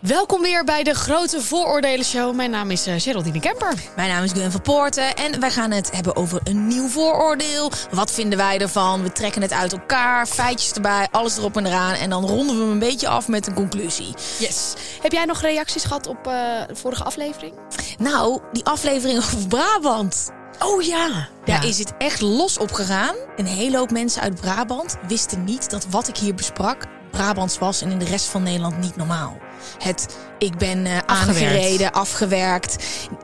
Welkom weer bij de Grote Vooroordelen Show. Mijn naam is uh, Geraldine Kemper. Mijn naam is Gwen van Poorten en wij gaan het hebben over een nieuw vooroordeel. Wat vinden wij ervan? We trekken het uit elkaar, feitjes erbij, alles erop en eraan. En dan ronden we hem een beetje af met een conclusie. Yes. Heb jij nog reacties gehad op uh, de vorige aflevering? Nou, die aflevering over Brabant. Oh ja. Daar is het echt los op gegaan. Een hele hoop mensen uit Brabant wisten niet dat wat ik hier besprak Brabants was en in de rest van Nederland niet normaal. Het, ik ben uh, aangereden, afgewerkt.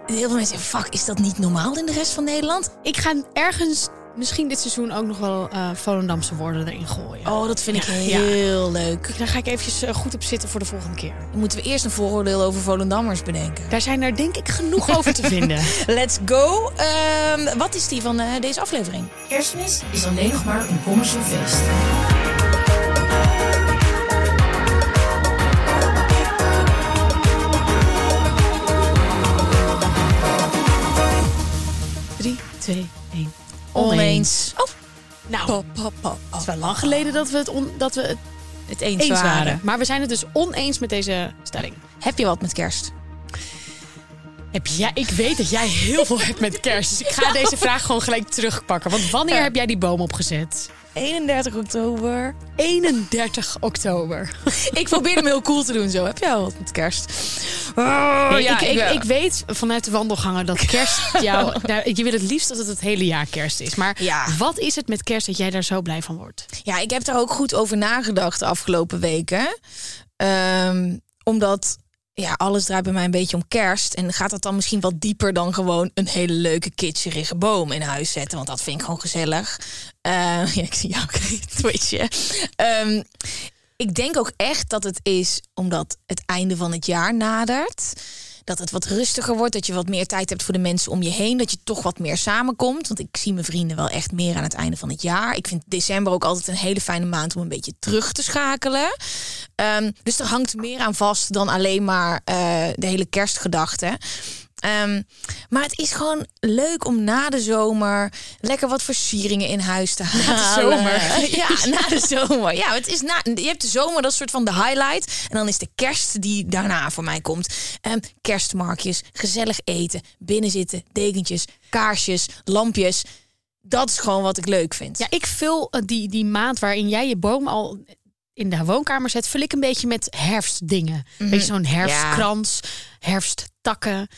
Heel veel mensen zeggen, fuck, is dat niet normaal in de rest van Nederland? Ik ga ergens misschien dit seizoen ook nog wel uh, Volendamse woorden erin gooien. Oh, dat vind ik heel ja. leuk. Daar ga ik eventjes uh, goed op zitten voor de volgende keer. Dan moeten we eerst een vooroordeel over Volendammers bedenken. Daar zijn er denk ik genoeg over te vinden. Let's go. Uh, wat is die van uh, deze aflevering? Kerstmis is alleen nog maar een commercial feest. Drie, twee, één. Oneens. Oh, nou, Pop, pop, pop, het is wel lang geleden dat we het, on, dat we het Het eens, eens waren. waren. Maar we zijn het dus oneens met deze stelling. Heb je wat met kerst? Heb jij, ik weet dat jij heel veel hebt met kerst. Dus ik ga deze vraag gewoon gelijk terugpakken. Want wanneer Ja. heb jij die boom opgezet? 31 oktober. 31 oktober. Ik probeer hem heel cool te doen zo. Heb jij wel wat met kerst? Oh, ja, ik, ik, ik weet vanuit de wandelgangen dat kerst jou... nou, je wil het liefst dat het het hele jaar kerst is. Maar Ja. wat is het met kerst dat jij daar zo blij van wordt? Ja, ik heb daar ook goed over nagedacht de afgelopen weken. Ehm, omdat ja, alles draait bij mij een beetje om kerst. En gaat dat dan misschien wat dieper dan gewoon een hele leuke kitscherige boom in huis zetten? Want dat vind ik gewoon gezellig. Eh, ja, ik zie jou twitchen. Ehm, ik denk ook echt dat het is omdat het einde van het jaar nadert. Dat het wat rustiger wordt. Dat je wat meer tijd hebt voor de mensen om je heen. Dat je toch wat meer samenkomt. Want ik zie mijn vrienden wel echt meer aan het einde van het jaar. Ik vind december ook altijd een hele fijne maand om een beetje terug te schakelen. Ehm, dus er hangt meer aan vast dan alleen maar eh, de hele kerstgedachte. Ehm, maar het is gewoon leuk om na de zomer lekker wat versieringen in huis te halen. zomer. Ja, na de zomer. Ja, het is na, je hebt de zomer, dat is soort van de highlight. En dan is de kerst die daarna voor mij komt. Ehm, kerstmarktjes, gezellig eten, binnenzitten, dekentjes, kaarsjes, lampjes. Dat is gewoon wat ik leuk vind. Ja, ik vul eh, die, die maand waarin jij je boom al in de woonkamer zet, vul ik een beetje met herfstdingen. Weet je, zo'n herfstkrans, herfsttakken,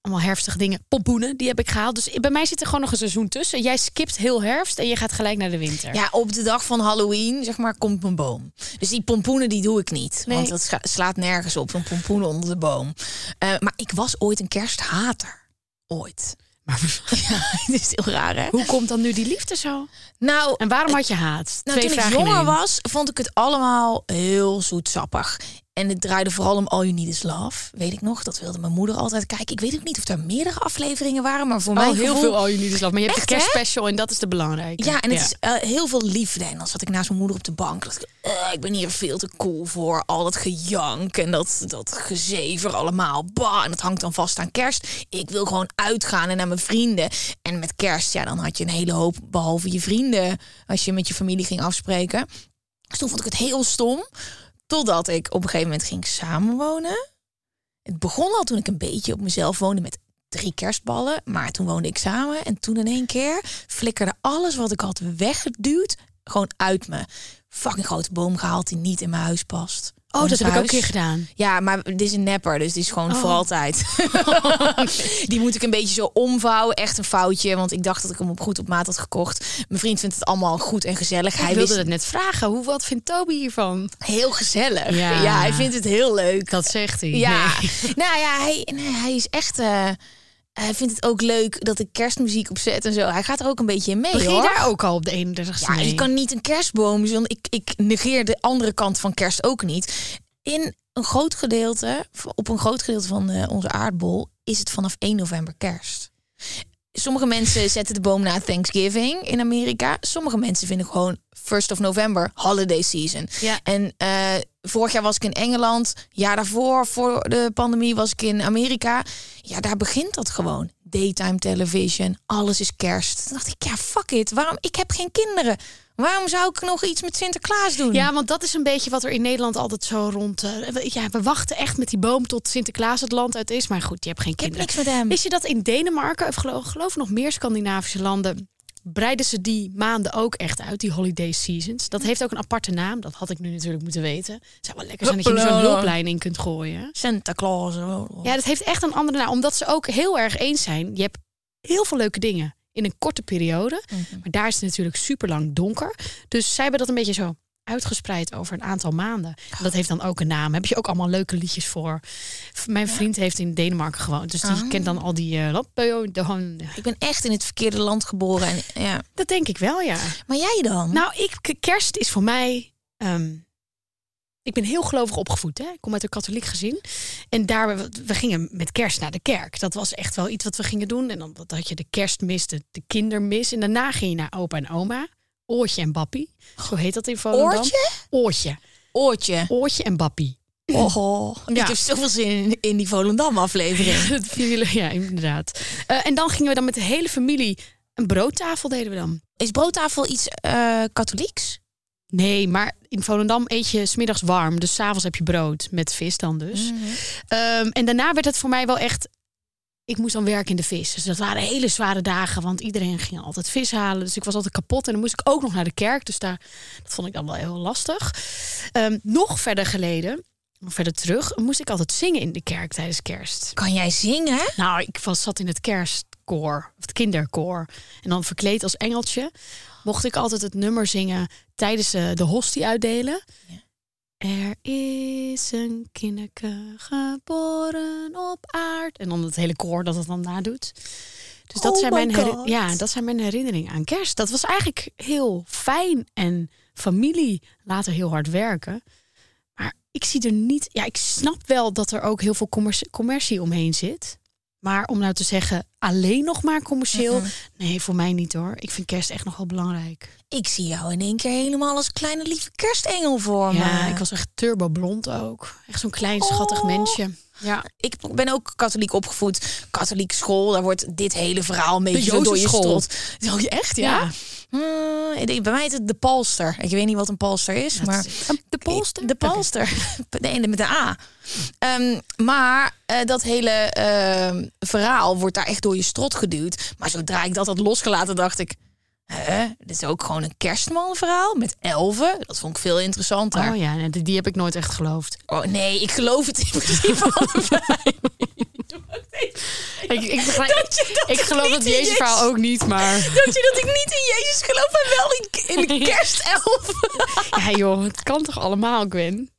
allemaal herfstige dingen. Pompoenen, die heb ik gehaald. Dus bij mij zit er gewoon nog een seizoen tussen. Jij skipt heel herfst en je gaat gelijk naar de winter. Ja, op de dag van Halloween, zeg maar, komt mijn boom. Dus die pompoenen, die doe ik niet. Nee. Want dat slaat nergens op, een pompoen onder de boom. Eh, maar ik was ooit een kersthater. Ooit. Maar Ja, het is heel raar, hè? hoe komt dan nu die liefde zo? Nou, En waarom had je haat? nou toen ik jonger was, vond ik het allemaal heel zoetsappig. En het draaide vooral om All You Need Is Love. Weet ik nog, dat wilde mijn moeder altijd kijken. Ik weet ook niet of er meerdere afleveringen waren, maar voor mij Al heel veel All You Need Is Love. Maar je hebt Echt, de hè? kerstspecial en dat is de belangrijke. Ja, en het is eh, heel veel liefde. En dan zat ik naast mijn moeder op de bank. dacht ik, eh, ik ben hier veel te cool voor. Al dat gejank en dat, dat gezever allemaal. Bah, en dat hangt dan vast aan kerst. Ik wil gewoon uitgaan en naar mijn vrienden. En met kerst, ja, dan had je een hele hoop, behalve je vrienden, als je met je familie ging afspreken. Dus toen vond ik het heel stom. Totdat ik op een gegeven moment ging samenwonen. Het begon al toen ik een beetje op mezelf woonde met drie kerstballen. Maar toen woonde ik samen. En toen in één keer flikkerde alles wat ik had weggeduwd gewoon uit me. Fucking grote boom gehaald die niet in mijn huis past. Oh, dat heb ik ook een keer gedaan. Ja, maar dit is een nepper, dus die is gewoon Oh. voor altijd. die moet ik een beetje zo omvouwen. Echt een foutje, want ik dacht dat ik hem op goed op maat had gekocht. Mijn vriend vindt het allemaal goed en gezellig. Hij wilde wist het net vragen. Hoe, wat vindt Toby hiervan? heel gezellig. Ja. Ja. hij vindt het heel leuk. Dat zegt hij. ja, Nee. nou ja, hij, nee, hij is echt. eh, hij vindt het ook leuk dat ik kerstmuziek opzet en zo. Hij gaat er ook een beetje in mee. Begin je daar ook al op de 31ste Ja, mee? je kan niet een kerstboom. want Ik, ik negeer de andere kant van kerst ook niet. In een groot gedeelte, op een groot gedeelte van eh, onze aardbol, is het vanaf 1 november kerst. Sommige mensen zetten de boom na Thanksgiving in Amerika. Sommige mensen vinden gewoon 1st of November holiday season. Ja. En eh, vorig jaar was ik in Engeland. Jaar daarvoor, voor de pandemie, was ik in Amerika. Ja, daar begint dat gewoon. Daytime television, alles is kerst. Toen dacht ik, ja, fuck it. Waarom? Ik heb geen kinderen. Waarom zou ik nog iets met Sinterklaas doen? Ja, want dat is een beetje wat er in Nederland altijd zo rond... eh, we- ja, we wachten echt met die boom tot Sinterklaas het land uit is. Maar goed, je hebt geen ik heb kinderen. niks met hem. Wist je dat in Denemarken, of geloof, geloof nog meer Scandinavische landen... breiden ze die maanden ook echt uit, die holiday seasons. Dat heeft ook een aparte naam. Dat had ik nu natuurlijk moeten weten. Het zou wel lekker zijn dat je er zo'n hulplijn in kunt gooien. Santa Claus. Ja, dat heeft echt een andere naam. Omdat ze ook heel erg eens zijn. Je hebt heel veel leuke dingen in een korte periode. Maar daar is het natuurlijk super lang donker. Dus zij hebben dat een beetje zo uitgespreid over een aantal maanden. En dat heeft dan ook een naam. Heb je ook allemaal leuke liedjes voor. Mijn vriend heeft in Denemarken gewoond. Dus die Ah. kent dan al die... hon- Ik ben echt in het verkeerde land geboren. En, ja. dat denk ik wel, ja. Maar jij dan? Nou, ik, kerst is voor mij... ehm, ik ben heel gelovig opgevoed. Hè? Ik kom uit een katholiek gezin. En daar, we, gingen met kerst naar de kerk. Dat was echt wel iets wat we gingen doen. En dan had je de kerstmis, de, de kindermis. En daarna ging je naar opa en oma. Oortje en bappie. Zo heet dat in Volendam. Oortje? Oortje. Oortje. Oortje en bappie. Oh, Ja. ik heb zoveel zin in, in die Volendam aflevering. Dat vinden jullie- ja, inderdaad. Eh, en dan gingen we dan met de hele familie... Een broodtafel deden we dan. Is broodtafel iets eh, katholieks? Nee, maar in Volendam eet je smiddags warm. Dus s'avonds heb je brood met vis dan dus. Ehm, en daarna werd het voor mij wel echt... Ik moest dan werken in de vis. Dus dat waren hele zware dagen. Want iedereen ging altijd vis halen. Dus ik was altijd kapot. En dan moest ik ook nog naar de kerk. Dus daar, dat vond ik dan wel heel lastig. Ehm, nog verder geleden, nog verder terug... moest ik altijd zingen in de kerk tijdens kerst. Kan jij zingen? Nou, ik was, zat in het kerstkoor, of het kinderkoor. En dan verkleed als engeltje mocht ik altijd het nummer zingen tijdens eh, de hostie uitdelen. Er is een kinderke geboren op aard. En dan het hele koor dat het dan nadoet. Dus dat, Oh zijn mijn God. ja, dat zijn mijn herinneringen aan kerst. Dat was eigenlijk heel fijn en familie later heel hard werken. Maar ik zie er niet. Ja, ik snap wel dat er ook heel veel commercie, commercie omheen zit. Maar om nou te zeggen, alleen nog maar commercieel. Mhm. Nee, voor mij niet hoor. Ik vind kerst echt nog wel belangrijk. Ik zie jou in één keer helemaal als kleine lieve kerstengel voor Ja, me. ik was echt turbo blond ook. Echt zo'n klein schattig Oh. mensje. Ja. Ik ben ook katholiek opgevoed. Katholieke school, daar wordt dit hele verhaal een beetje door je strot. Oh, je echt, ja? Ja. Hmm, bij mij is het de palster. Ik weet niet wat een palster is, maar... De polster? De palster. Nee, met een A. Ehm, maar eh, dat hele ehm, verhaal wordt daar echt door je strot geduwd. Maar zodra ik dat had losgelaten, dacht ik... Hè? Dit is ook gewoon een kerstmanverhaal met elfen. Dat vond ik veel interessanter. Oh ja, die, die heb ik nooit echt geloofd. Oh nee, ik geloof het in principe allebei. Ik, ik, begrijp- Dat je- dat ik geloof dat Jezus verhaal ook niet, maar... Dat je dat ik niet in Jezus geloof, maar wel in, in de kerstelfen. Ja joh, het kan toch allemaal, Gwen?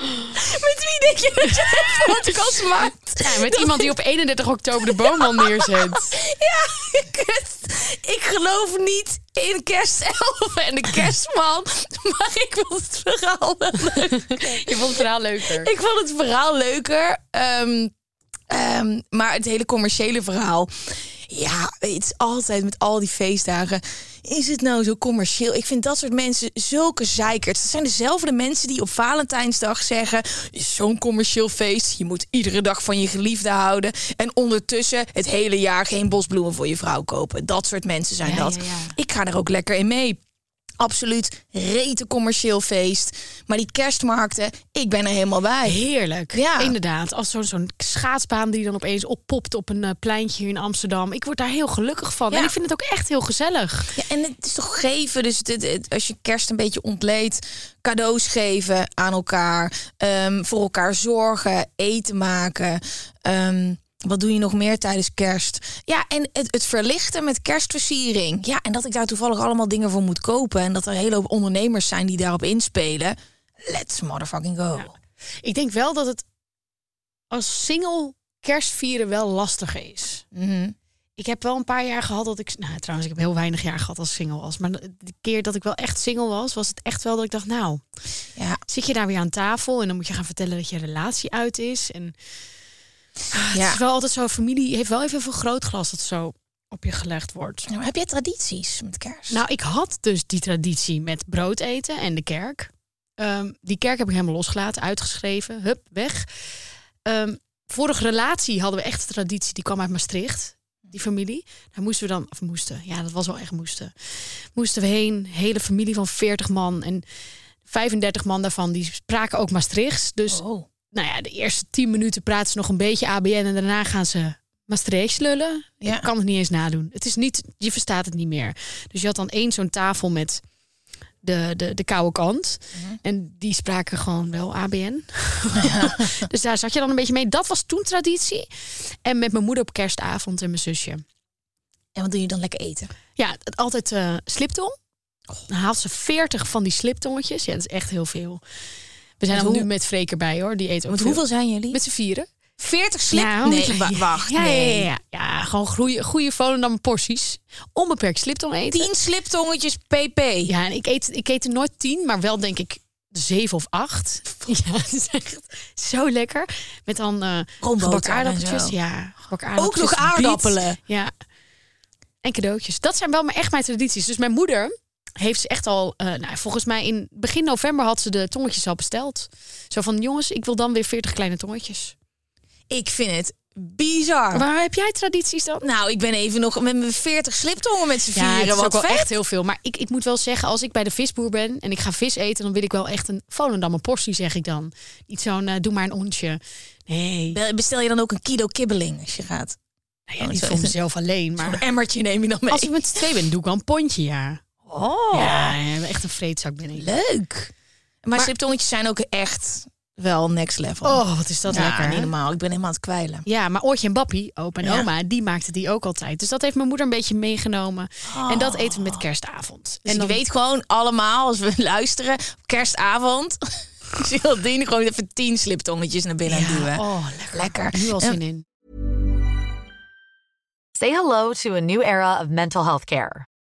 Met wie denk je dat je een podcast maakt? Ja, met iemand die op 31 oktober de boom al neerzet. Ja, kut. Ik geloof niet in kerstelfen en de kerstman. Maar ik vond het verhaal wel leuk. Je vond het verhaal leuker. Ik vond het verhaal leuker. Ehm, ehm, maar het hele commerciële verhaal. Ja, het is altijd met al die feestdagen. Is het nou zo commercieel? Ik vind dat soort mensen zulke zeikers. Het zijn dezelfde mensen die op Valentijnsdag zeggen... "Het is zo'n commercieel feest. Je moet iedere dag van je geliefde houden. En ondertussen het hele jaar geen bosbloemen voor je vrouw kopen. Dat soort mensen zijn Ja, dat. ja, ja. Ik ga er ook lekker in mee. Absoluut rete commercieel feest. Maar die kerstmarkten, ik ben er helemaal bij. Heerlijk. Ja. Inderdaad. Als zo'n zo'n schaatsbaan die dan opeens oppopt op een eh, pleintje hier in Amsterdam. Ik word daar heel gelukkig van. Ja. En ik vind het ook echt heel gezellig. Ja, en het is toch geven. Dus het, het- het- als je kerst een beetje ontleedt, cadeaus geven aan elkaar, ehm, voor elkaar zorgen, eten maken. Ehm, wat doe je nog meer tijdens kerst? Ja, en het, het verlichten met kerstversiering. Ja, en dat ik daar toevallig allemaal dingen voor moet kopen. En dat er een hele hoop ondernemers zijn die daarop inspelen. Let's motherfucking go. Ik denk wel dat het als single kerstvieren wel lastiger is. Mhm. Ik heb wel een paar jaar gehad dat ik... Nou, trouwens, ik heb heel weinig jaar gehad als single was. Maar de keer dat ik wel echt single was, was het echt wel dat ik dacht... Nou, Ja, zit je daar weer aan tafel en dan moet je gaan vertellen dat je relatie uit is. En Ja. het is wel altijd zo, familie heeft wel even een vergrootglas dat zo op je gelegd wordt. Nou, heb jij tradities met kerst? Nou, ik had dus die traditie met brood eten en de kerk. Ehm, die kerk heb ik helemaal losgelaten, uitgeschreven, hup, weg. Ehm, vorige relatie hadden we echt een traditie, die kwam uit Maastricht, die familie. Daar moesten we dan, of moesten, ja, dat was wel echt moesten. Moesten we heen, hele familie van 40 man en 35 man daarvan, die spraken ook Maastrichts. Dus oh. Nou ja, de eerste 10 minuten praten ze nog een beetje ABN en daarna gaan ze Maastrichts lullen. Ja. Ik kan het niet eens nadoen. Het is niet, je verstaat het niet meer. Dus je had dan één zo'n tafel met de, de, de koude kant. Mhm. En die spraken gewoon wel ABN. dus daar zat je dan een beetje mee. Dat was toen traditie. En met mijn moeder op kerstavond en mijn zusje. En wat doe je dan lekker eten? Ja, altijd eh sliptong. Dan haalt ze 40 van die sliptongetjes. Ja, dat is echt heel veel. We zijn hoe- nu met Freek erbij hoor. Die eet ook Want veel. hoeveel zijn jullie? Met z'n vieren. 40 slip? Ja, nee, wa- wacht. Ja, nee. ja, ja, ja. gewoon goede, goede Volendam porties. Onbeperkt sliptong eten. 10 sliptongetjes pp. Ja, en ik eet, ik eet er nooit tien, maar wel denk ik zeven of acht. Ja, het is echt zo lekker. Met dan eh Roomboter gebakken en aardappeltjes. Ja, Ook nog biet. aardappelen. Ja. En cadeautjes. Dat zijn wel echt mijn tradities. Dus mijn moeder heeft ze echt al, eh, nou, volgens mij in begin november had ze de tongetjes al besteld. Zo van, jongens, ik wil dan weer 40 kleine tongetjes. Ik vind het bizar. Waar heb jij tradities dan? Nou, ik ben even nog met mijn 40 sliptongen met z'n Ja, vieren. is ook Wat wel vet. echt heel veel. Maar ik, ik moet wel zeggen, als ik bij de visboer ben en ik ga vis eten, dan wil ik wel echt een Volendammer portie, zeg ik dan. Niet zo'n, eh, doe maar een ontje. Nee, Be- Bestel je dan ook een kilo kibbeling als je gaat? nou ja, niet voor mezelf alleen, Een maar emmertje neem je dan mee. als ik met z'n twee ben, doe ik wel een pondje, ja. Oh, Ja, echt een vreedzak ben ik. leuk. Maar, Maar- sliptongetjes zijn ook echt wel next level. Oh, wat is dat ja, lekker. niet normaal. Ik ben helemaal aan het kwijlen. Ja, maar Oortje en Bappie, opa en Ja. oma, die maakten die ook altijd. Dus dat heeft mijn moeder een beetje meegenomen. En dat eten we met kerstavond. Dus en je dan weet gewoon allemaal, als we luisteren, op kerstavond... Geraldine gewoon even 10 sliptongetjes naar binnen Ja, duwen. Oh, lekker. Lekker. Nu al zin in. Say hello to a new era of mental health care.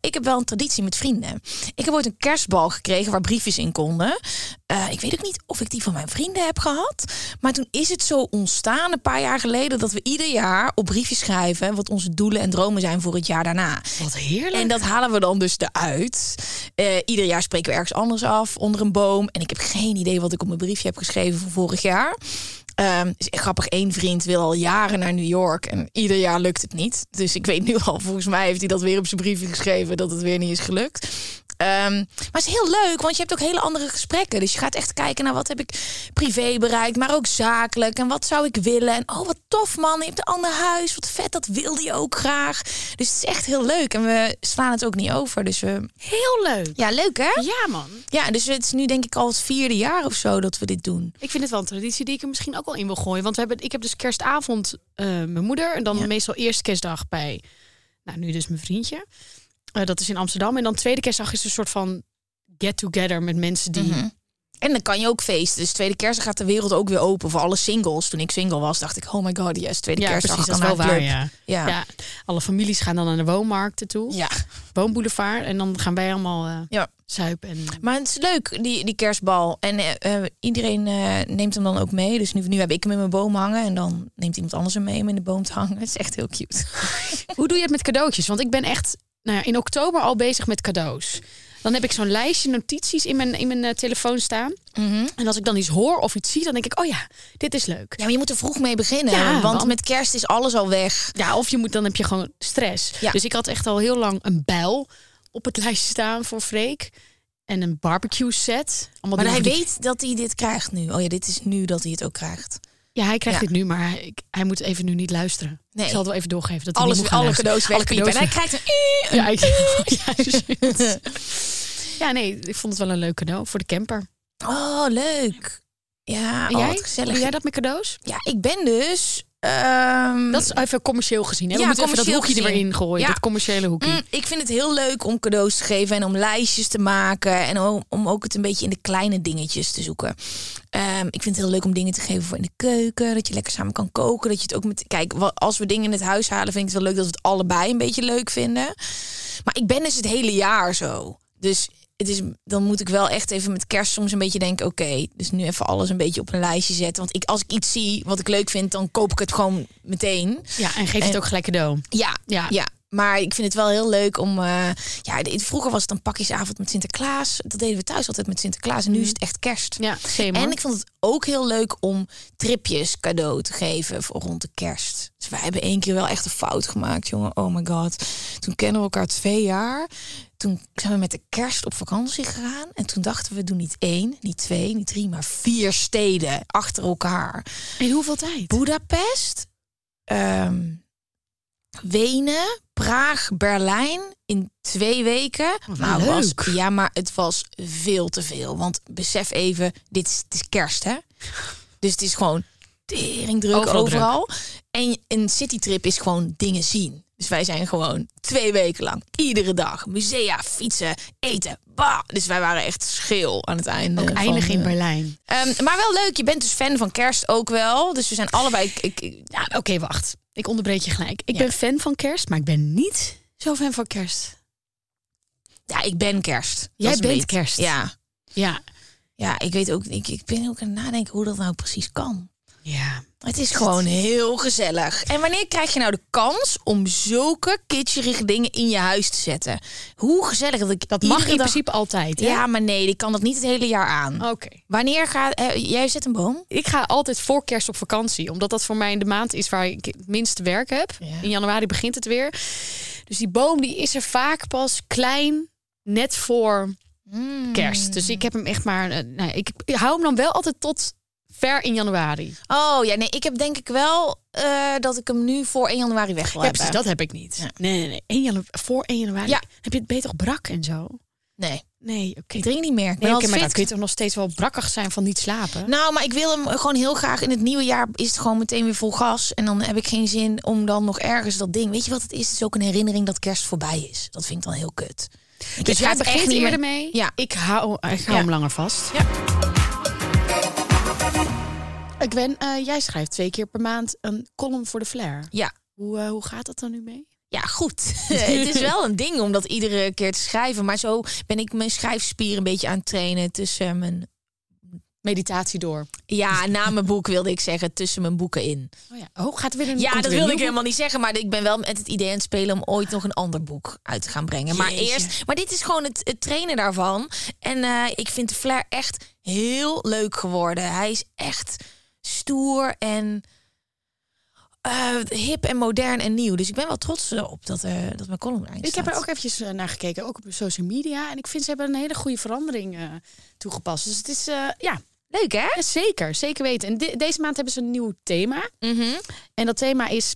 Ik heb wel een traditie met vrienden. Ik heb ooit een kerstbal gekregen waar briefjes in konden. Eh, ik weet ook niet of ik die van mijn vrienden heb gehad. Maar toen is het zo ontstaan, een paar jaar geleden, dat we ieder jaar op briefjes schrijven wat onze doelen en dromen zijn voor het jaar daarna. Wat heerlijk. En dat halen we dan dus eruit. Eh, ieder jaar spreken we ergens anders af, onder een boom. En ik heb geen idee wat ik op mijn briefje heb geschreven voor vorig jaar. Ehm is grappig, één vriend wil al jaren naar New York en ieder jaar lukt het niet. Dus ik weet nu al, volgens mij heeft hij dat weer op zijn briefje geschreven dat het weer niet is gelukt. Ehm, maar het is heel leuk, want je hebt ook hele andere gesprekken. Dus je gaat echt kijken naar wat heb ik privé bereikt, maar ook zakelijk. En wat zou ik willen? En oh, wat tof man, je hebt een ander huis. Wat vet, dat wilde je ook graag. Dus het is echt heel leuk. En we slaan het ook niet over. Dus we... Heel leuk. Ja, leuk hè? Ja, man. Ja, dus het is nu denk ik al het vierde jaar of zo dat we dit doen. Ik vind het wel een traditie die ik er misschien ook wel in wil gooien. Want we hebben, ik heb dus kerstavond eh, mijn moeder. En dan Ja. meestal eerste kerstdag bij, nou nu dus mijn vriendje. Eh, dat is in Amsterdam. En dan tweede kerstdag is een soort van get-together met mensen die... Mhm. En dan kan je ook feesten. Dus tweede kerstdag gaat de wereld ook weer open voor alle singles. Toen ik single was, dacht ik, oh my god, yes, tweede Ja, kerstdag precies, dat kan is wel waar, ja. Ja. Ja, alle families gaan dan naar de woonmarkten toe. Ja. Woonboulevard. En dan gaan wij allemaal eh Ja. zuipen. En... Maar het is leuk, die, die kerstbal. En eh, iedereen neemt hem dan ook mee. Dus nu, nu heb ik hem in mijn boom hangen. En dan neemt iemand anders hem mee om in de boom te hangen. Het is echt heel cute. Hoe doe je het met cadeautjes? Want ik ben echt nou ja, in oktober al bezig met cadeaus. Dan heb ik zo'n lijstje notities in mijn, in mijn eh, telefoon staan. En als ik dan iets hoor of iets zie, dan denk ik, oh ja, dit is leuk. Ja, maar je moet er vroeg mee beginnen. Ja, want, want- met kerst is alles al weg. Ja, of je moet, dan heb je gewoon stress. Ja. Dus ik had echt al heel lang een bijl op het lijstje staan voor Freek. En een barbecue set. Allemaal Maar hij die- weet dat hij dit krijgt nu. Oh ja, dit is nu dat hij het ook krijgt. Ja, hij krijgt Ja. dit nu, maar hij, moet even nu niet luisteren. Nee. Ik zal het wel even doorgeven. Dat hij Alles, alle luisteren. cadeaus wegpiepen. En hij krijgt een... Ja, ik, ja, ja, nee, ik vond het wel een leuk cadeau voor de camper. Oh, leuk. Ja, En oh, jij? gezellig. Doe jij dat met cadeaus? Ja, ik ben dus... ehm, Dat is even commercieel gezien. Hè? Ja, even dat commercieel hoekje gezien. erin gooien. Ja. Dat commerciële hoekje. Mm, ik vind het heel leuk om cadeaus te geven en om lijstjes te maken. En om, om ook het een beetje in de kleine dingetjes te zoeken. Ehm, ik vind het heel leuk om dingen te geven voor in de keuken. Dat je lekker samen kan koken. Dat je het ook met. Kijk, als we dingen in het huis halen, vind ik het wel leuk dat we het allebei een beetje leuk vinden. Maar ik ben dus het hele jaar zo. Dus het is, dan moet ik wel echt even met kerst soms een beetje denken: oké, dus nu even alles een beetje op een lijstje zetten. Want ik, als ik iets zie wat ik leuk vind, dan koop ik het gewoon meteen. Ja, en geef het ook gelijk cadeau. Ja, Ja. ja. Maar ik vind het wel heel leuk om. eh, ja, vroeger was het een pakjesavond met Sinterklaas. Dat deden we thuis altijd met Sinterklaas. En nu is het echt kerst. Ja. En ik vond het ook heel leuk om tripjes cadeau te geven voor rond de kerst. Dus wij hebben één keer wel echt een fout gemaakt, jongen. Oh my god. Toen kennen we elkaar twee jaar. Toen zijn we met de kerst op vakantie gegaan. En toen dachten we, we doen niet één, niet twee, niet drie, maar vier steden achter elkaar. In hoeveel tijd? Boedapest, ehm, Wenen, Praag, Berlijn in twee weken. Wat nou, was, leuk. ja, maar het was veel te veel. Want besef even, dit is, het is kerst, hè? Dus het is gewoon tering druk Overal overal. En een citytrip is gewoon dingen zien. Dus wij zijn gewoon twee weken lang, iedere dag, musea, fietsen, eten. Bah! Dus wij waren echt schil aan het einde. Ook eindig in eh, Berlijn. Ehm, maar wel leuk, je bent dus fan van kerst ook wel. Dus we zijn allebei... Ik, ik- Ja, oké, wacht. Ik onderbreek je gelijk. Ik Ja. ben fan van kerst, maar ik ben niet zo fan van kerst. ja, ik ben kerst. Jij bent beetje- kerst. Ja. Ja. ja, ik weet ook... Ik, ik ben ook aan het nadenken hoe dat nou precies kan. Ja. Het is gewoon heel gezellig. En wanneer krijg je nou de kans om zulke kitscherige dingen in je huis te zetten? Hoe gezellig dat ik Dat mag in dag- principe altijd. hè? Ja, maar nee, ik kan dat niet het hele jaar aan. Oké. Wanneer gaat... eh, jij zet een boom? Ik ga altijd voor kerst op vakantie. Omdat dat voor mij de maand is waar ik het minste werk heb. Ja. In januari begint het weer. Dus die boom die is er vaak pas klein. Net voor kerst. Dus ik heb hem echt maar... eh, nou, ik, ik hou hem dan wel altijd tot ver in januari. Oh ja, nee, ik heb denk ik wel eh, dat ik hem nu voor 1 januari weg wil Ja, hebben. precies. Dat heb ik niet. Nee, nee, nee. 1 janu voor 1 januari. Ja. Heb je het beter brak en zo? Nee, Nee, oké. ik drink niet meer. Ik Nee, altijd maar dan kun je toch nog steeds wel brakkig zijn van niet slapen? Nou, maar ik wil hem gewoon heel graag in het nieuwe jaar is het gewoon meteen weer vol gas. En dan heb ik geen zin om dan nog ergens dat ding. Weet je wat het is? Het is ook een herinnering dat kerst voorbij is. Dat vind ik dan heel kut. dus jij gaat echt begint niet meer- mee. Ja. Ik hou, ik hou Ja. hem langer vast. Ja. Ik ben, eh, jij schrijft twee keer per maand een column voor de Flair. Ja. Hoe, eh, hoe gaat dat dan nu mee? Ja, goed. het is wel een ding om dat iedere keer te schrijven. Maar zo ben ik mijn schrijfspier een beetje aan het trainen tussen mijn... Meditatie door. Ja, na mijn boek wilde ik zeggen, tussen mijn boeken in. Oh, ja. oh gaat er weer een Ja, dat wilde ik helemaal niet zeggen. Maar ik ben wel met het idee aan het spelen om ooit nog een ander boek uit te gaan brengen. Maar Jeetje. eerst, maar dit is gewoon het, het trainen daarvan. En eh, ik vind de Flair echt heel leuk geworden. Hij is echt stoer en eh, hip en modern en nieuw. Dus ik ben wel trots op dat, uh, dat mijn column erin Ik heb er ook eventjes uh, naar gekeken, ook op social media. En ik vind ze hebben een hele goede verandering toegepast. Dus het is, ja... Leuk, hè? Ja, zeker, zeker weten. En de deze maand hebben ze een nieuw thema. Mhm. En dat thema is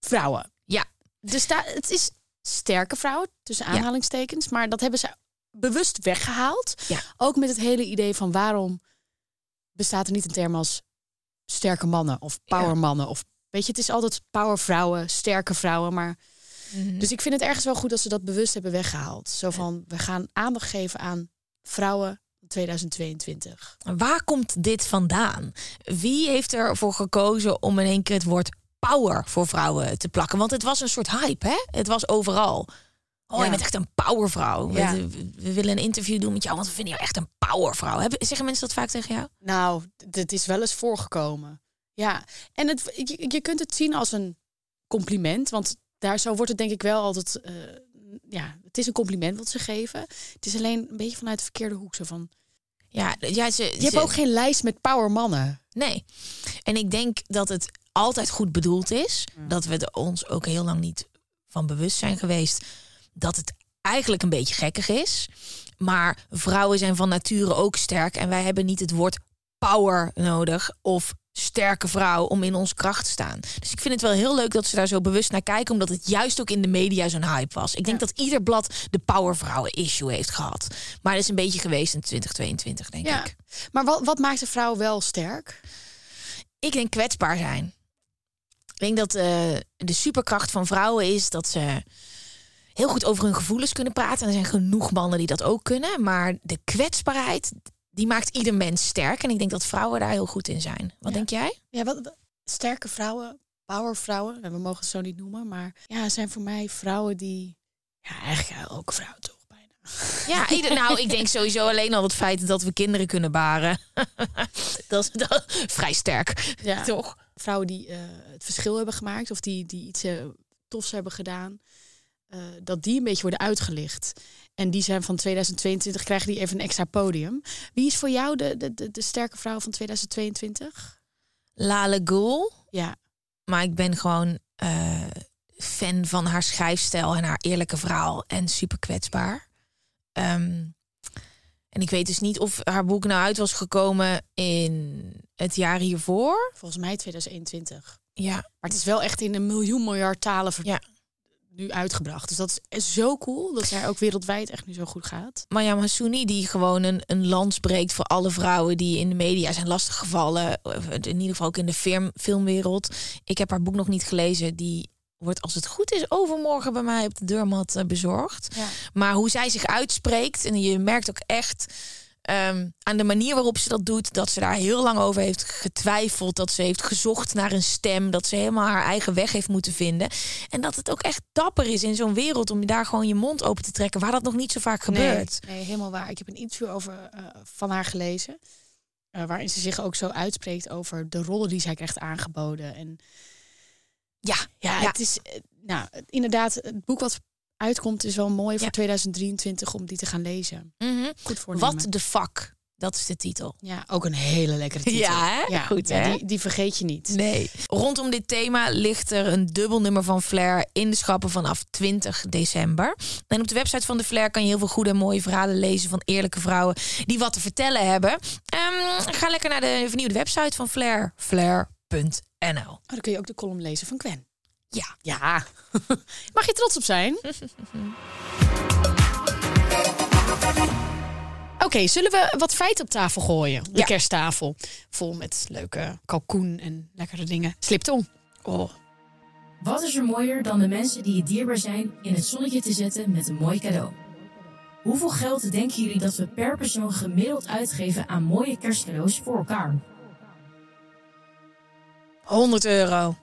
vrouwen. Ja. Dus het is sterke vrouwen, tussen aanhalingstekens. Maar dat hebben ze bewust weggehaald. Ja. Ook met het hele idee van waarom bestaat er niet een term als sterke mannen of powermannen. Of weet je, het is altijd powervrouwen, sterke vrouwen. Maar Mhm. dus ik vind het ergens wel goed dat ze dat bewust hebben weggehaald. Zo van we gaan aandacht geven aan vrouwen 2022. Waar komt dit vandaan? Wie heeft ervoor gekozen om in één keer het woord power voor vrouwen te plakken? Want het was een soort hype, hè? Het was overal. Oh, Ja. je bent echt een powervrouw. Ja. We, we willen een interview doen met jou, want we vinden jou echt een powervrouw. Hebben, zeggen mensen dat vaak tegen jou? Nou, dit is wel eens voorgekomen. Ja, en het, je, je kunt het zien als een compliment, want daar zo wordt het denk ik wel altijd. eh, ja, het is een compliment wat ze geven. Het is alleen een beetje vanuit de verkeerde hoek. Zo van, Ja, ja ze, je hebt ook geen lijst met powermannen. Nee. En ik denk dat het altijd goed bedoeld is. Dat we er ons ook heel lang niet van bewust zijn geweest. Dat het eigenlijk een beetje gekkig is. Maar vrouwen zijn van nature ook sterk. En wij hebben niet het woord power nodig. Of sterke vrouw om in onze kracht te staan. Dus ik vind het wel heel leuk dat ze daar zo bewust naar kijken. Omdat het juist ook in de media zo'n hype was. Ik denk dat ieder blad de powervrouwen issue heeft gehad. Maar dat is een beetje geweest in 2022, denk Ja. ik. Maar wat, wat maakt een vrouw wel sterk? Ik denk kwetsbaar zijn. Ik denk dat eh, de superkracht van vrouwen is dat ze heel goed over hun gevoelens kunnen praten. En er zijn genoeg mannen die dat ook kunnen. Maar de kwetsbaarheid, die maakt ieder mens sterk. En ik denk dat vrouwen daar heel goed in zijn. Wat Ja. denk jij? Ja, wat, wat- sterke vrouwen, powervrouwen, we mogen het zo niet noemen, maar ja, zijn voor mij vrouwen die, ja, eigenlijk ook vrouwen toch bijna. Ja, ieder, nou, ik denk sowieso alleen al het feit dat we kinderen kunnen baren. dat is dat, vrij sterk, Ja. toch? Vrouwen die eh, het verschil hebben gemaakt of die, die iets eh, tofs hebben gedaan, eh, dat die een beetje worden uitgelicht. En die zijn van 2022, krijgen die even een extra podium. Wie is voor jou de, de, de, de sterke vrouw van 2022? Lale Ghoul. Ja, Maar ik ben gewoon eh, fan van haar schrijfstijl en haar eerlijke verhaal. En super kwetsbaar. Ehm, en ik weet dus niet of haar boek nou uit was gekomen in het jaar hiervoor. volgens mij 2021. Ja, Maar het is wel echt in een miljoen miljard talen ver- Ja. Nu uitgebracht. Dus dat is zo cool dat zij ook wereldwijd echt nu zo goed gaat. Maya Massouni die gewoon een, een lans breekt voor alle vrouwen die in de media zijn lastiggevallen. In ieder geval ook in de film, filmwereld. Ik heb haar boek nog niet gelezen. Die wordt als het goed is overmorgen bij mij op de deurmat eh, bezorgd. Ja. Maar hoe zij zich uitspreekt, en je merkt ook echt ehm, aan de manier waarop ze dat doet, dat ze daar heel lang over heeft getwijfeld, dat ze heeft gezocht naar een stem, dat ze helemaal haar eigen weg heeft moeten vinden. En dat het ook echt dapper is in zo'n wereld om je daar gewoon je mond open te trekken, waar dat nog niet zo vaak gebeurt. Nee, nee, helemaal waar. Ik heb een interview over, eh, van haar gelezen. eh, waarin ze zich ook zo uitspreekt over de rollen die zij krijgt aangeboden. En Ja, ja, Ja. het is eh, nou, inderdaad, het boek wat uitkomt is wel mooi voor Ja. 2023 om die te gaan lezen. Mhm. Goed voornemen. Wat de fuck? Dat is de titel. Ja, ook een hele lekkere titel. Ja? Goed, ja, hè? Die, die vergeet je niet. Nee. Rondom dit thema ligt er een dubbel nummer van Flair in de schappen vanaf 20 december. En op de website van de Flair kan je heel veel goede en mooie verhalen lezen van eerlijke vrouwen die wat te vertellen hebben. Ehm, ga lekker naar de vernieuwde website van Flair, flair.nl. Oh, dan kun je ook de column lezen van Gwen. Ja. Ja. Mag je trots op zijn? Oké, zullen we wat feiten op tafel gooien? De Ja. kersttafel. Vol met leuke kalkoen en lekkere dingen. Sliptong. Oh. Wat is er mooier dan de mensen die je dierbaar zijn in het zonnetje te zetten met een mooi cadeau? Hoeveel geld denken jullie dat we per persoon gemiddeld uitgeven aan mooie kerstcadeaus voor elkaar? 100 euro.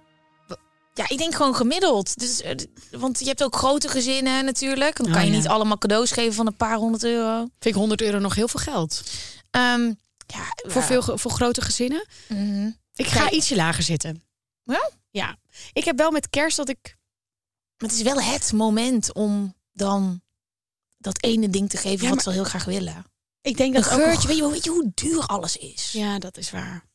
Ja, ik denk gewoon gemiddeld. Dus, eh, want je hebt ook grote gezinnen natuurlijk. Dan Oh, kan je ja. niet allemaal cadeaus geven van een paar honderd euro. Vind ik 100 euro nog heel veel geld. Ehm, ja, Voor, veel, voor grote gezinnen. Mhm. Ik ga ietsje lager zitten. Ja? Ja. Ik heb wel met kerst dat ik... Maar het is wel het moment om dan dat ene ding te geven Ja, wat ze heel graag willen. Ik denk dat ook geurtje, een- weet je, weet je hoe duur alles is? Ja, dat is waar.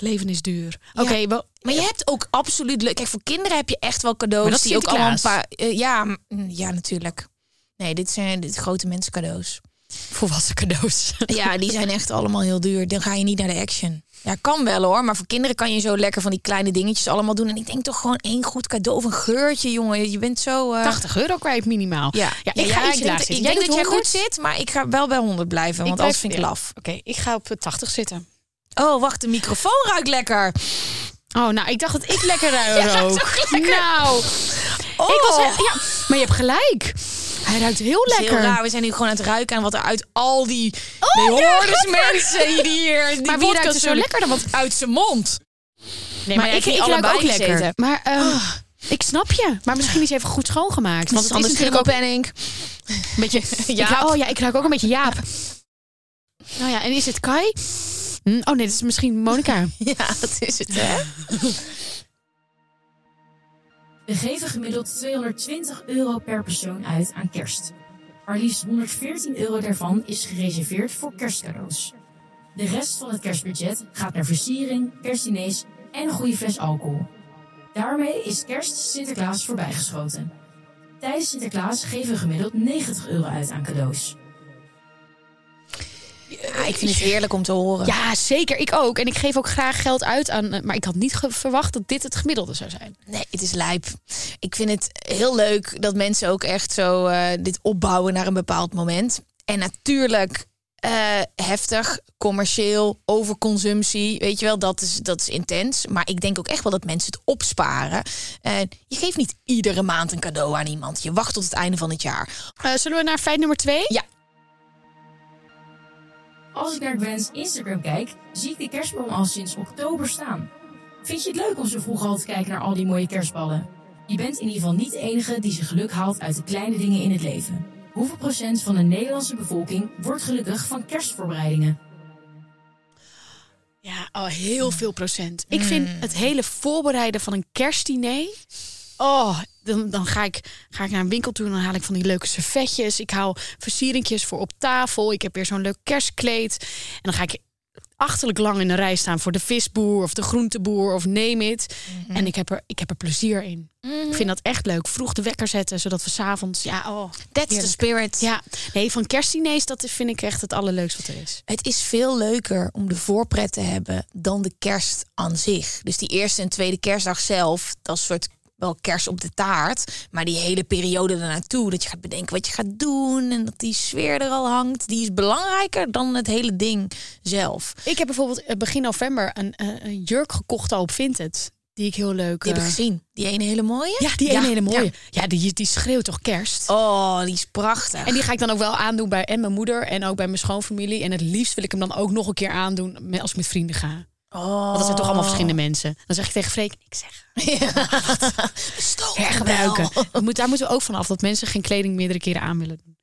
Leven is duur. Oké, Ja. Maar je hebt ook absoluut leuk. Kijk, voor kinderen heb je echt wel cadeaus dat die ook allemaal een paar. eh, ja, m- ja, natuurlijk. Nee, dit zijn dit grote mensen cadeaus. volwassen cadeaus. Ja, die zijn echt allemaal heel duur. Dan ga je niet naar de action. Ja, kan wel hoor. Maar voor kinderen kan je zo lekker van die kleine dingetjes allemaal doen. En ik denk toch gewoon één goed cadeau of een geurtje, jongen. Je bent zo. eh, 80 euro kwijt minimaal. Ja, ja ik ga ik iets denk, zitten. ik Jij denk dat jij goed 100? zit, maar ik ga wel bij 100 blijven. Want anders vind ik ja. laf. Oké, ik ga op eh, 80 zitten. Oh, wacht, de microfoon ruikt lekker. Oh, nou, ik dacht dat ik lekker ruik. Ook lekker. Nou, Oh, ik was... Ja, maar je hebt gelijk. Hij ruikt heel is lekker. heel raar. We zijn nu gewoon aan het ruiken aan wat er uit al die oh, hordes mensen hier. Die Maar wie ruikt er zo lekker dan? Want uit zijn mond? Nee, Maar maar ik- ik, ik ik ruik ook lekker. Maar ehm, ik snap je. Maar misschien is even goed schoongemaakt. Want het is anders natuurlijk ook Penning. een beetje... Jaap. Ik ruik- oh ja, ik ruik ook een beetje Jaap. Nou ja, en is het Kai? Hm, Oh nee, dit is misschien Monica. Ja, dat is het, hè? We geven gemiddeld 220 euro per persoon uit aan kerst. Maar liefst 114 euro daarvan is gereserveerd voor kerstcadeaus. De rest van het kerstbudget gaat naar versiering, kerstdiners en een goede fles alcohol. Daarmee is kerst Sinterklaas voorbijgeschoten. Tijdens Sinterklaas geven we gemiddeld 90 euro uit aan cadeaus. Ja, ik vind het heerlijk om te horen. Ja, zeker. Ik ook. En ik geef ook graag geld uit aan... eh, Maar ik had niet verwacht dat dit het gemiddelde zou zijn. Nee, het is lijp. Ik vind het heel leuk dat mensen ook echt zo eh, dit opbouwen naar een bepaald moment. En natuurlijk eh, heftig, commercieel, overconsumptie. Weet je wel, dat is, dat is intens. Maar ik denk ook echt wel dat mensen het opsparen. En je geeft niet iedere maand een cadeau aan iemand. Je wacht tot het einde van het jaar. Zullen we naar feit nummer twee? Ja. Als ik naar Gwen's Instagram kijk, zie ik de kerstboom al sinds oktober staan. Vind je het leuk om zo vroeg al te kijken naar al die mooie kerstballen? Je bent in ieder geval niet de enige die zijn geluk haalt uit de kleine dingen in het leven. Hoeveel procent van de Nederlandse bevolking wordt gelukkig van kerstvoorbereidingen? Ja, al heel veel procent. Ik vind het hele voorbereiden van een kerstdiner. Oh, dan, dan ga, ik, ga ik naar een winkel toe en dan haal ik van die leuke servetjes. Ik haal versieringjes voor op tafel. Ik heb weer zo'n leuk kerstkleed. En dan ga ik achterlijk lang in de rij staan voor de visboer of de groenteboer of neem it. En ik heb, er, ik heb er plezier in. Ik vind dat echt leuk. Vroeg de wekker zetten, zodat we s'avonds... Ja, oh, That's the spirit. Ja, nee, van kerstdiners, dat vind ik echt het allerleukste wat er is. Het is veel leuker om de voorpret te hebben dan de kerst aan zich. Dus die eerste en tweede kerstdag zelf, dat soort wel kerst op de taart. Maar die hele periode ernaartoe, dat je gaat bedenken wat je gaat doen en dat die sfeer er al hangt, die is belangrijker dan het hele ding zelf. Ik heb bijvoorbeeld eh, begin november een, eh, een jurk gekocht al op Vinted. Die ik heel leuk... Die heb ik eh, gezien. Die ene hele mooie? Ja, die ene Ja, hele mooie. ja. Ja, die, die schreeuwt toch kerst? Oh, die is prachtig. En die ga ik dan ook wel aandoen bij en mijn moeder en ook bij mijn schoonfamilie. En het liefst wil ik hem dan ook nog een keer aandoen met- als ik met vrienden ga. Oh. Want dat zijn toch allemaal verschillende mensen. Dan zeg ik tegen Freek, ik zeg, hergebruiken. moet, daar moeten we ook van af, dat mensen geen kleding meerdere keren aan willen doen.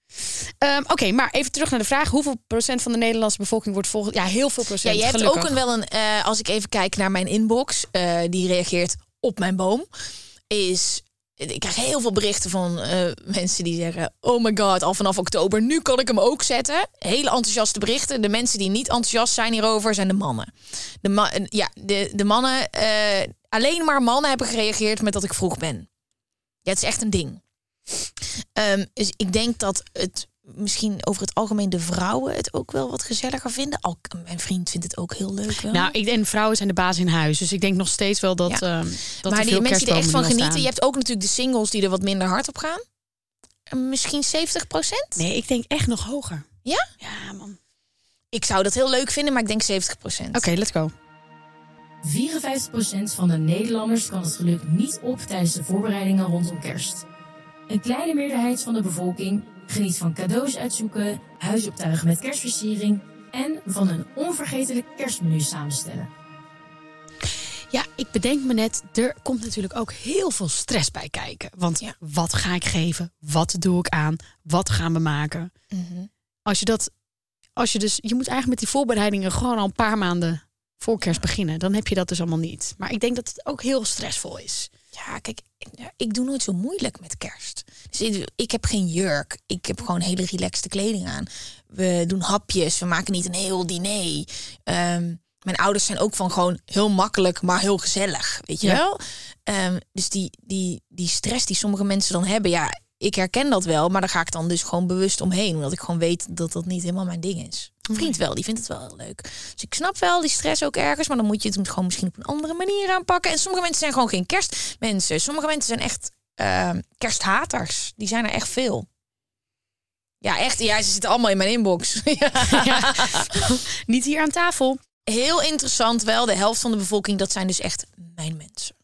Ehm, Oké, maar even terug naar de vraag. Hoeveel procent van de Nederlandse bevolking wordt volgens... Ja, heel veel Ja, procent, je hebt gelukkig. ook een, wel een, eh, als ik even kijk naar mijn inbox, eh, die reageert op mijn boom, is. Ik krijg heel veel berichten van eh, mensen die zeggen: Oh my god, al vanaf oktober, nu kan ik hem ook zetten. Hele enthousiaste berichten. De mensen die niet enthousiast zijn hierover zijn de mannen. De, ma ja, de, de mannen, eh, alleen maar mannen hebben gereageerd met dat ik vroeg ben. Ja, het is echt een ding. Ehm, dus ik denk dat het misschien over het algemeen de vrouwen het ook wel wat gezelliger vinden. Al, mijn vriend vindt het ook heel leuk. Wel. Nou, ik denk vrouwen zijn de baas in huis. Dus ik denk nog steeds wel dat, Ja. ehm, dat maar er die veel mensen die er echt van genieten. staan. Je hebt ook natuurlijk de singles die er wat minder hard op gaan. En Misschien 70 procent. Nee, ik denk echt nog hoger. Ja? Ja, man. Ik zou dat heel leuk vinden, maar ik denk 70 procent. Oké, let's go. 54% van de Nederlanders kan het geluk niet op tijdens de voorbereidingen rondom kerst. Een kleine meerderheid van de bevolking geniet van cadeaus uitzoeken, huisoptuigen met kerstversiering en van een onvergetelijk kerstmenu samenstellen. Ja, ik bedenk me net, er komt natuurlijk ook heel veel stress bij kijken. Want Ja. wat ga ik geven? Wat doe ik aan? Wat gaan we maken? Mhm. Als je dat, als je dus, je moet eigenlijk met die voorbereidingen gewoon al een paar maanden voor kerst beginnen. Dan heb je dat dus allemaal niet. Maar ik denk dat het ook heel stressvol is. Ja, kijk, ik- doe nooit zo moeilijk met kerst. Dus ik, ik heb geen jurk. Ik heb gewoon hele relaxte kleding aan. We doen hapjes. We maken niet een heel diner. Ehm, mijn ouders zijn ook van gewoon heel makkelijk, maar heel gezellig. Weet je Ja. wel? Ehm, dus die, die, die stress die sommige mensen dan hebben, ja, ik herken dat wel, maar daar ga ik dan dus gewoon bewust omheen. Omdat ik gewoon weet dat dat niet helemaal mijn ding is. Vriend wel, die vindt het wel heel leuk. Dus ik snap wel die stress ook ergens, maar dan moet je het gewoon misschien op een andere manier aanpakken. En sommige mensen zijn gewoon geen kerstmensen. Sommige mensen zijn echt ehm, kersthaters. Die zijn er echt veel. Ja, echt. Ja, ze zitten allemaal in mijn inbox. ja. Niet hier aan tafel. Heel interessant wel. De helft van de bevolking, dat zijn dus echt mijn mensen.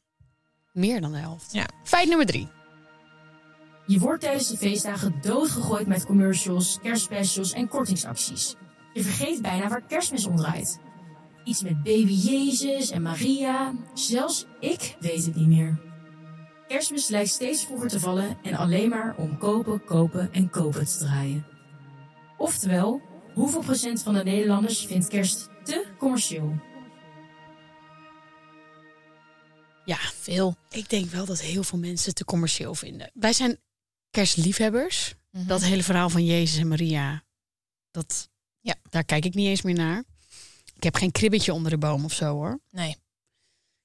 Meer dan de helft. Ja. Feit nummer drie. Je wordt tijdens de feestdagen doodgegooid met commercials, kerstspecials en kortingsacties. Je vergeet bijna waar kerstmis om draait. Iets met baby Jezus en Maria. Zelfs ik weet het niet meer. Kerstmis lijkt steeds vroeger te vallen en alleen maar om kopen, kopen en kopen te draaien. Oftewel, hoeveel procent van de Nederlanders vindt kerst te commercieel? Ja, veel. Ik denk wel dat heel veel mensen het te commercieel vinden. Wij zijn kerstliefhebbers. Dat hele verhaal van Jezus en Maria, dat, Ja. daar kijk ik niet eens meer naar. Ik heb geen kribbetje onder de boom of zo hoor. Nee.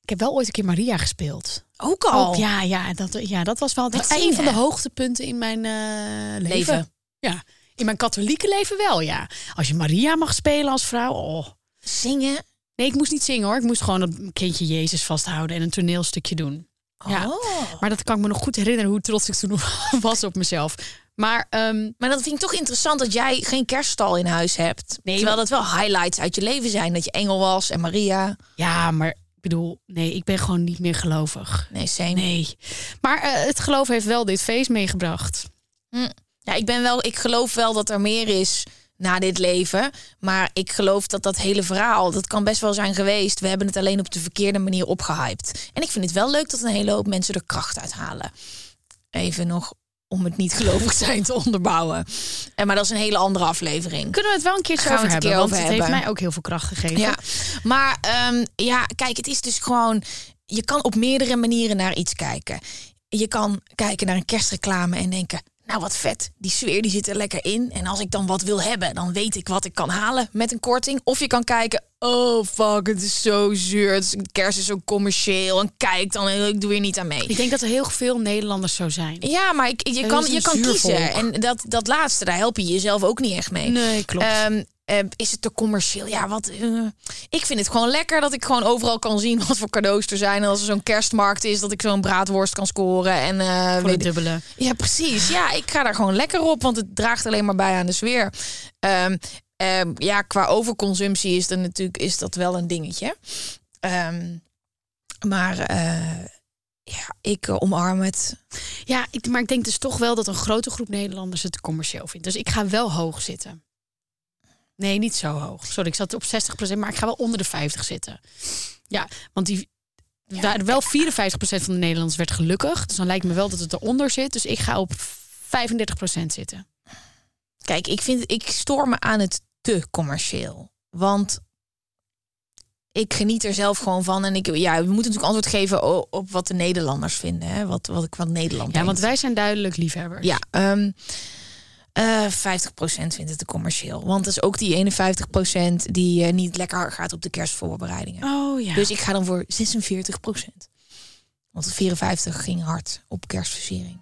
Ik heb wel ooit een keer Maria gespeeld. Ook al. Ook, ja, ja, dat, ja, dat was wel Met een van de hoogtepunten in mijn eh, leven. Leven. Ja, in mijn katholieke leven wel, ja. Als je Maria mag spelen als vrouw, oh. Zingen. Nee, ik moest niet zingen hoor. Ik moest gewoon een kindje Jezus vasthouden en een toneelstukje doen. Ja. Oh. Maar dat kan ik me nog goed herinneren hoe trots ik toen was op mezelf. Maar ehm, Maar dat vind ik toch interessant dat jij geen kerststal in huis hebt. Nee, Terwijl dat wel highlights uit je leven zijn. Dat je engel was en Maria. ja, maar ik bedoel, nee, ik ben gewoon niet meer gelovig. Nee, same. Nee. Maar eh, het geloof heeft wel dit feest meegebracht. Ja, ik ben wel, ik geloof wel dat er meer is na dit leven. Maar ik geloof dat dat hele verhaal, dat kan best wel zijn geweest. We hebben het alleen op de verkeerde manier opgehyped. En ik vind het wel leuk dat een hele hoop mensen er kracht uit halen. Even nog om het niet gelovig zijn te onderbouwen. En maar dat is een hele andere aflevering. Kunnen we het wel een we over een hebben? keer Want over het heeft mij ook heel veel kracht gegeven. Ja, maar ehm, ja, kijk, het is dus gewoon. Je kan op meerdere manieren naar iets kijken. Je kan kijken naar een kerstreclame en denken. Nou, wat vet. Die sfeer die zit er lekker in. En als ik dan wat wil hebben, dan weet ik wat ik kan halen met een korting. Of je kan kijken. Oh, fuck, het is zo zuur. Het is, kerst is zo commercieel. En kijk dan, ik doe hier niet aan mee. Ik denk dat er heel veel Nederlanders zo zijn. Ja, maar ik, je kan, je kan kiezen. En dat, dat laatste, daar help je jezelf ook niet echt mee. Nee, klopt. Ehm, eh, is het te commercieel? Ja, wat. eh, ik vind het gewoon lekker dat ik gewoon overal kan zien wat voor cadeaus er zijn. En als er zo'n kerstmarkt is, dat ik zo'n braadworst kan scoren. En, Voor de weet ik- dubbele. ja, precies. Ja, ik ga daar gewoon lekker op, want het draagt alleen maar bij aan de sfeer. Ehm, ehm, ja, qua overconsumptie is, er natuurlijk, is dat wel een dingetje. Ehm, maar ja, ik omarm het. Ja, ik, maar ik denk dus toch wel dat een grote groep Nederlanders het commercieel vindt. Dus ik ga wel hoog zitten. Nee, niet zo hoog. Sorry, ik zat op 60%, maar ik ga wel onder de 50 zitten. Ja, want die, daar, wel 54% van de Nederlanders werd gelukkig. Dus dan lijkt me wel dat het eronder zit. Dus ik ga op 35% zitten. Kijk, ik, vind, ik stoor me aan het te commercieel. Want ik geniet er zelf gewoon van. En ik, ja, we moeten natuurlijk antwoord geven op wat de Nederlanders vinden. Hè? Wat, wat ik van Nederland Ja, want wij zijn duidelijk liefhebbers. Ja, ehm eh 50% vindt het te commercieel. Want dat is ook die 51% die eh, niet lekker gaat op de kerstvoorbereidingen. Oh ja. Dus ik ga dan voor 46%. Want de 54 ging hard op kerstversiering.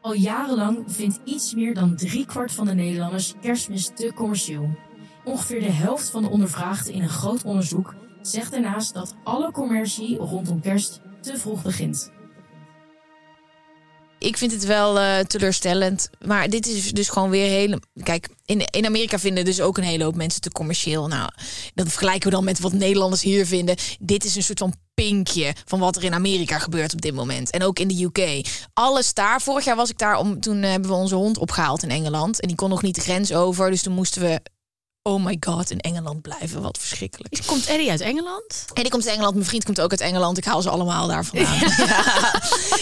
Al jarenlang vindt iets meer dan driekwart van de Nederlanders kerstmis te commercieel. Ongeveer de helft van de ondervraagden in een groot onderzoek zegt daarnaast dat alle commercie rondom kerst te vroeg begint. Ik vind het wel eh, teleurstellend. Maar dit is dus gewoon weer hele. Kijk, in, in Amerika vinden dus ook een hele hoop mensen te commercieel. Nou, dat vergelijken we dan met wat Nederlanders hier vinden. Dit is een soort van pinkje van wat er in Amerika gebeurt op dit moment. En ook in de UK. Alles daar. Vorig jaar was ik daar om. Toen hebben we onze hond opgehaald in Engeland. En die kon nog niet de grens over. Dus toen moesten we. Oh my god, in Engeland blijven. Wat verschrikkelijk. Komt Eddie uit Engeland? En ik kom uit Engeland. Mijn vriend komt ook uit Engeland. Ik haal ze allemaal daar vandaan. Ja.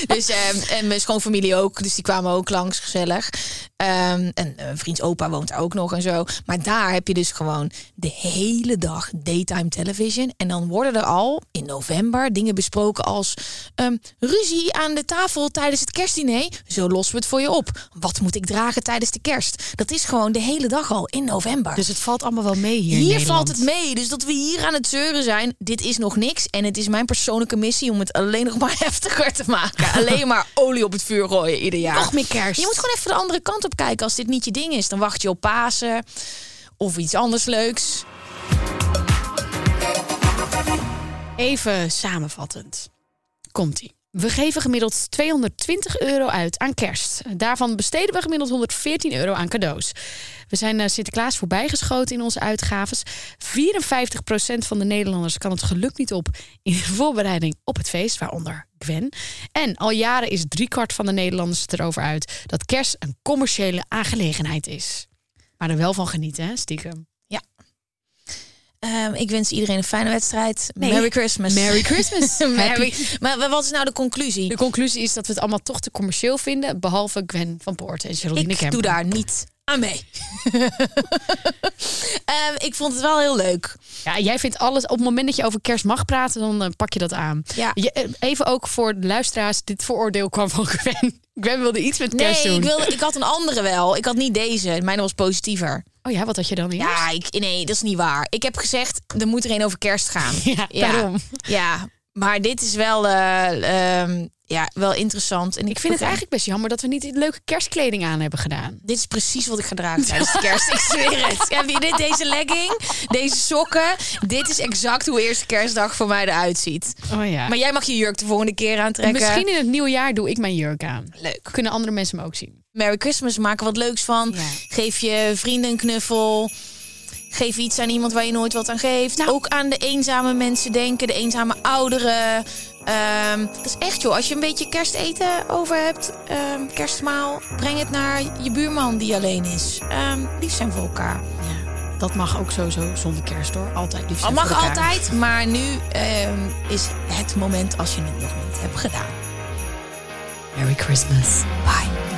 Dus, ehm, en mijn schoonfamilie ook. Dus die kwamen ook langs, gezellig. Ehm, en een vriends opa woont daar ook nog en zo. Maar daar heb je dus gewoon de hele dag daytime television. En dan worden er al in november dingen besproken als ehm, ruzie aan de tafel tijdens het kerstdiner. Zo lossen we het voor je op. Wat moet ik dragen tijdens de kerst? Dat is gewoon de hele dag al in november. Dus het valt allemaal wel mee hier. in Hier valt het mee. Dus dat we hier aan het zeuren zijn, dit is nog niks. En het is mijn persoonlijke missie om het alleen nog maar heftiger te maken. alleen maar olie op het vuur gooien ieder jaar. Nog meer kerst. Je moet gewoon even de andere kant op kijken. Als dit niet je ding is, dan wacht je op Pasen of iets anders leuks. Even samenvattend. Komt-ie. We geven gemiddeld 220 euro uit aan kerst. Daarvan besteden we gemiddeld 114 euro aan cadeaus. We zijn eh, Sinterklaas voorbijgeschoten in onze uitgaves. 54% van de Nederlanders kan het geluk niet op in de voorbereiding op het feest, waaronder Gwen. En al jaren is driekwart van de Nederlanders het erover uit dat kerst een commerciële aangelegenheid is. Maar er wel van genieten, hè, stiekem. Ehm, ik wens iedereen een fijne wedstrijd. Nee. Merry Christmas. Merry Christmas. Merry. Maar wat is nou de conclusie? De conclusie is dat we het allemaal toch te commercieel vinden, behalve Gwen van Poort en Geraldine Ik Kemper. doe daar niet aan mee. Ehm, ik vond het wel heel leuk. Ja, jij vindt alles op het moment dat je over kerst mag praten, dan eh, pak je dat aan. Ja. Je, eh, even ook voor de luisteraars, dit vooroordeel kwam van Gwen. Gwen wilde iets met Nee, kerst doen. ik, wilde, ik had een andere wel. Ik had niet deze. Mijn was positiever. Oh ja, wat had je dan eerst? Ja, ik, nee, dat is niet waar. Ik heb gezegd, er moet er een over kerst gaan. Ja, daarom. Ja, maar dit is wel, eh, ehm, ja, wel interessant. En Ik vind het eigenlijk best jammer dat we niet leuke kerstkleding aan hebben gedaan. Dit is precies wat ik ga dragen tijdens de kerst. Ik zweer het. Heb je dit? Deze legging, deze sokken. Dit is exact hoe eerste kerstdag voor mij eruit ziet. Oh ja. Maar jij mag je jurk de volgende keer aantrekken. Misschien in het nieuwe jaar doe ik mijn jurk aan. Leuk. Kunnen andere mensen me ook zien. Merry Christmas, maak er wat leuks van. Ja. Geef je vrienden een knuffel. Geef iets aan iemand waar je nooit wat aan geeft. Nou. Ook aan de eenzame mensen denken, de eenzame ouderen. Ehm, dat is echt joh, als je een beetje kersteten over hebt, ehm, kerstmaal, breng het naar je buurman die alleen is. Ehm lief zijn voor elkaar. Ja, dat mag ook sowieso zonder kerst hoor. Altijd lief Al zijn mag voor elkaar. altijd, maar nu is het moment als je het nog niet hebt gedaan. Merry Christmas. Bye.